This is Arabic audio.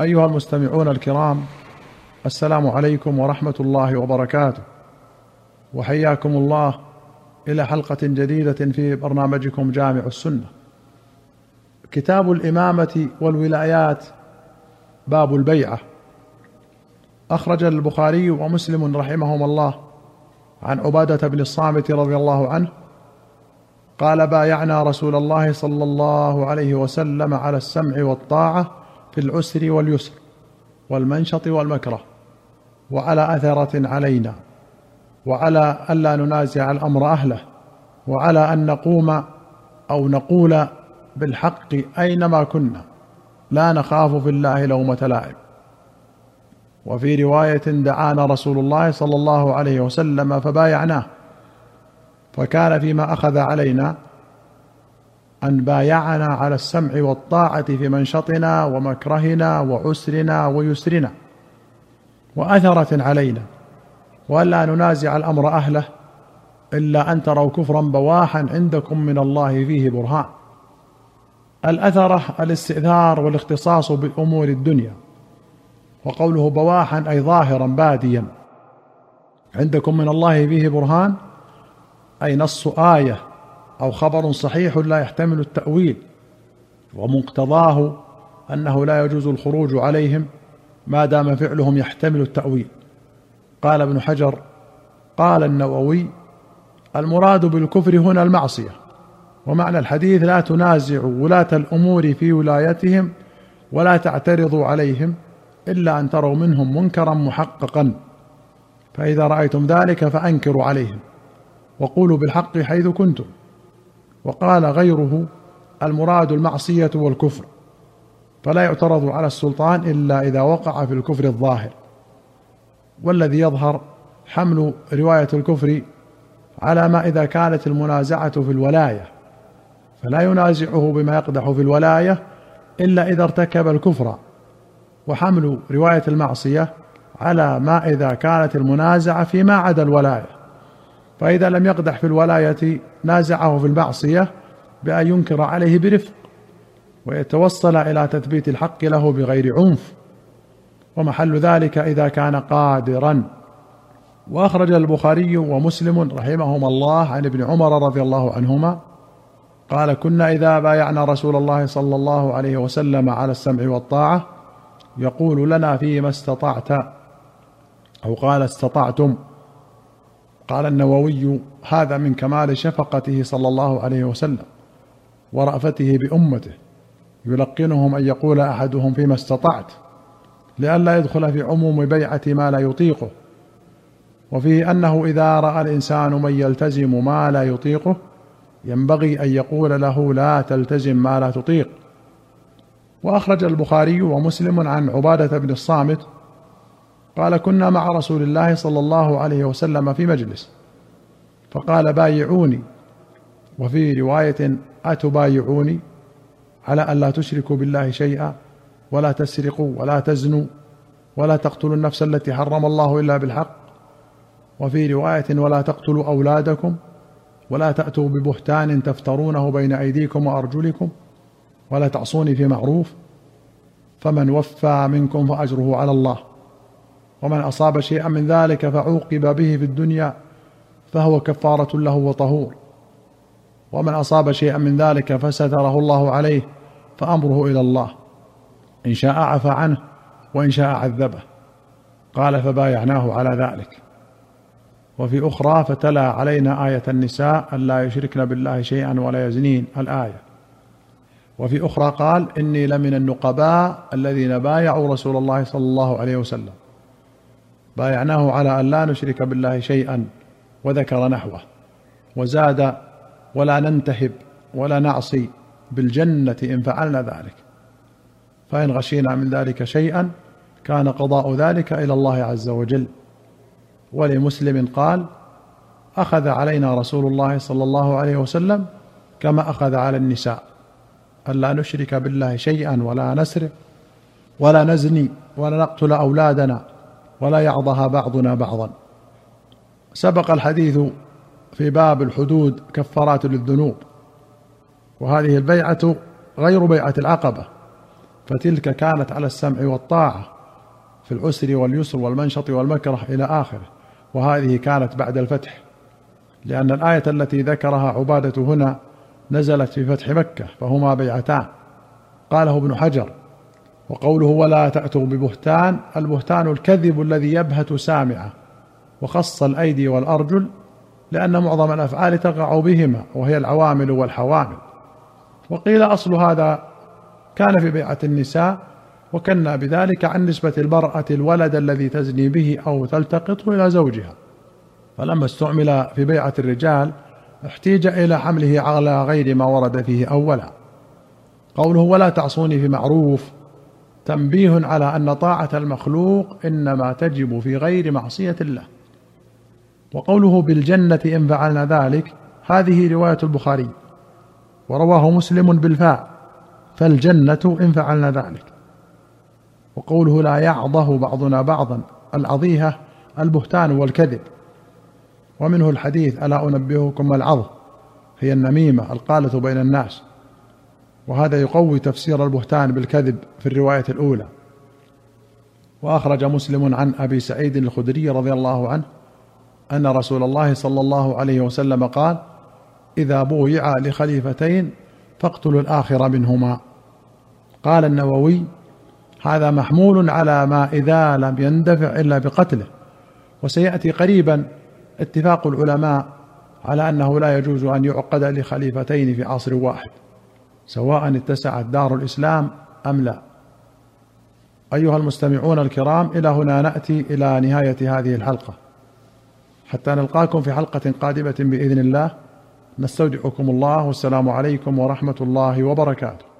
أيها المستمعون الكرام السلام عليكم ورحمة الله وبركاته. وحياكم الله إلى حلقة جديدة في برنامجكم جامع السنة. كتاب الإمامة والولايات باب البيعة. أخرج البخاري ومسلم رحمهما الله عن عبادة بن الصامت رضي الله عنه قال بايعنا رسول الله صلى الله عليه وسلم على السمع والطاعة في العسر واليسر والمنشط والمكره وعلى أثرة علينا وعلى ألا ننازع الأمر أهله وعلى أن نقوم أو نقول بالحق أينما كنا لا نخاف في الله لومة لائم. وفي رواية دعانا رسول الله صلى الله عليه وسلم فبايعناه فكان فيما أخذ علينا أن بايعنا على السمع والطاعة في منشطنا ومكرهنا وعسرنا ويسرنا. واثره علينا. والا ننازع الأمر أهله إلا أن تروا كفرا بواحا عندكم من الله فيه برهان. الاثره الاستئثار والاختصاص بأمور الدنيا. وقوله بواحا أي ظاهرا باديا. عندكم من الله فيه برهان؟ أي نص آية أو خبر صحيح لا يحتمل التأويل ومقتضاه أنه لا يجوز الخروج عليهم ما دام فعلهم يحتمل التأويل. قال ابن حجر قال النووي المراد بالكفر هنا المعصية ومعنى الحديث لا تنازعوا ولاة الأمور في ولايتهم ولا تعترضوا عليهم إلا أن تروا منهم منكرا محققا. فإذا رأيتم ذلك فأنكروا عليهم وقولوا بالحق حيث كنتم. وقال غيره المراد المعصية والكفر فلا يعترض على السلطان إلا إذا وقع في الكفر الظاهر. والذي يظهر حمل رواية الكفر على ما إذا كانت المنازعة في الولاية فلا ينازعه بما يقدح في الولاية إلا إذا ارتكب الكفر. وحمل رواية المعصية على ما إذا كانت المنازعة فيما عدا الولاية. فإذا لم يقدح في الولاية نازعه في المعصية بأن ينكر عليه برفق ويتوصل إلى تثبيت الحق له بغير عنف. ومحل ذلك إذا كان قادرا. وأخرج البخاري ومسلم رحمهما الله عن ابن عمر رضي الله عنهما قال كنا إذا بايعنا رسول الله صلى الله عليه وسلم على السمع والطاعة يقول لنا فيما استطعت. أو قال استطعتم. قال النووي هذا من كمال شفقته صلى الله عليه وسلم ورأفته بأمته يلقنهم أن يقول أحدهم فيما استطعت لئلا يدخل في عموم بيعة ما لا يطيقه وفيه أنه إذا رأى الإنسان من يلتزم ما لا يطيقه ينبغي أن يقول له لا تلتزم ما لا تطيق. وأخرج البخاري ومسلم عن عبادة بن الصامت قال كنا مع رسول الله صلى الله عليه وسلم في مجلس. فقال بايعوني. وفي رواية أتبايعوني؟ على أن لا تشركوا بالله شيئا ولا تسرقوا ولا تزنوا ولا تقتلوا النفس التي حرم الله إلا بالحق. وفي رواية ولا تقتلوا أولادكم ولا تأتوا ببهتان تفترونه بين أيديكم وأرجلكم ولا تعصوني في معروف. فمن وفى منكم فأجره على الله. ومن أصاب شيئا من ذلك فعوقب به في الدنيا فهو كفارة له وطهور. ومن أصاب شيئا من ذلك فستره الله عليه فأمره إلى الله. إن شاء عفى عنه وإن شاء عذبه. قال فبايعناه على ذلك. وفي أخرى فتلا علينا آية النساء أن لا يشركن بالله شيئا ولا يزنين الآية. وفي أخرى قال إني لمن النقباء الذين بايعوا رسول الله صلى الله عليه وسلم. بايعناه على أن لا نشرك بالله شيئا وذكر نحوه وزاد ولا ننتهب ولا نعصي بالجنة إن فعلنا ذلك. فإن غشينا من ذلك شيئا كان قضاء ذلك إلى الله عز وجل. ولمسلم قال أخذ علينا رسول الله صلى الله عليه وسلم كما أخذ على النساء. الا نشرك بالله شيئا ولا نسرق ولا نزني ولا نقتل أولادنا ولا يعضها بعضنا بعضا. سبق الحديث في باب الحدود كفارات للذنوب وهذه البيعة غير بيعة العقبة فتلك كانت على السمع والطاعة في العسر واليسر والمنشط والمكره إلى آخره وهذه كانت بعد الفتح لأن الآية التي ذكرها عبادة هنا نزلت في فتح مكة فهما بيعتان. قاله ابن حجر وقوله ولا تأتوا ببهتان البهتان الكذب الذي يبهت سامعه وخص الأيدي والأرجل لأن معظم الأفعال تقع بهما وهي العوامل والحوامل. وقيل أصل هذا كان في بيعة النساء وكنا بذلك عن نسبة المرأة الولد الذي تزني به أو تلتقطه إلى زوجها. فلما استعمل في بيعة الرجال احتيج إلى حمله على غير ما ورد فيه أولا. قوله ولا تعصوني في معروف تنبيه على أن طاعة المخلوق إنما تجب في غير معصية الله. وقوله بالجنة إن فعلنا ذلك هذه رواية البخاري ورواه مسلم بالفاء فالجنة إن فعلنا ذلك. وقوله لا يعضه بعضنا بعضا العضيهة البهتان والكذب. ومنه الحديث ألا انبهكم العض هي النميمة القالة بين الناس. وهذا يقوي تفسير البهتان بالكذب في الرواية الأولى. وأخرج مسلم عن أبي سعيد الخدري رضي الله عنه أن رسول الله صلى الله عليه وسلم قال إذا بويع لخليفتين فاقتلوا الآخر منهما قال النووي هذا محمول على ما إذا لم يندفع إلا بقتله وسيأتي قريبا اتفاق العلماء على أنه لا يجوز أن يعقد لخليفتين في عصر واحد. سواء اتسعت دار الإسلام أم لا. أيها المستمعون الكرام إلى هنا نأتي إلى نهاية هذه الحلقة. حتى نلقاكم في حلقة قادمة بإذن الله. نستودعكم الله والسلام عليكم ورحمة الله وبركاته.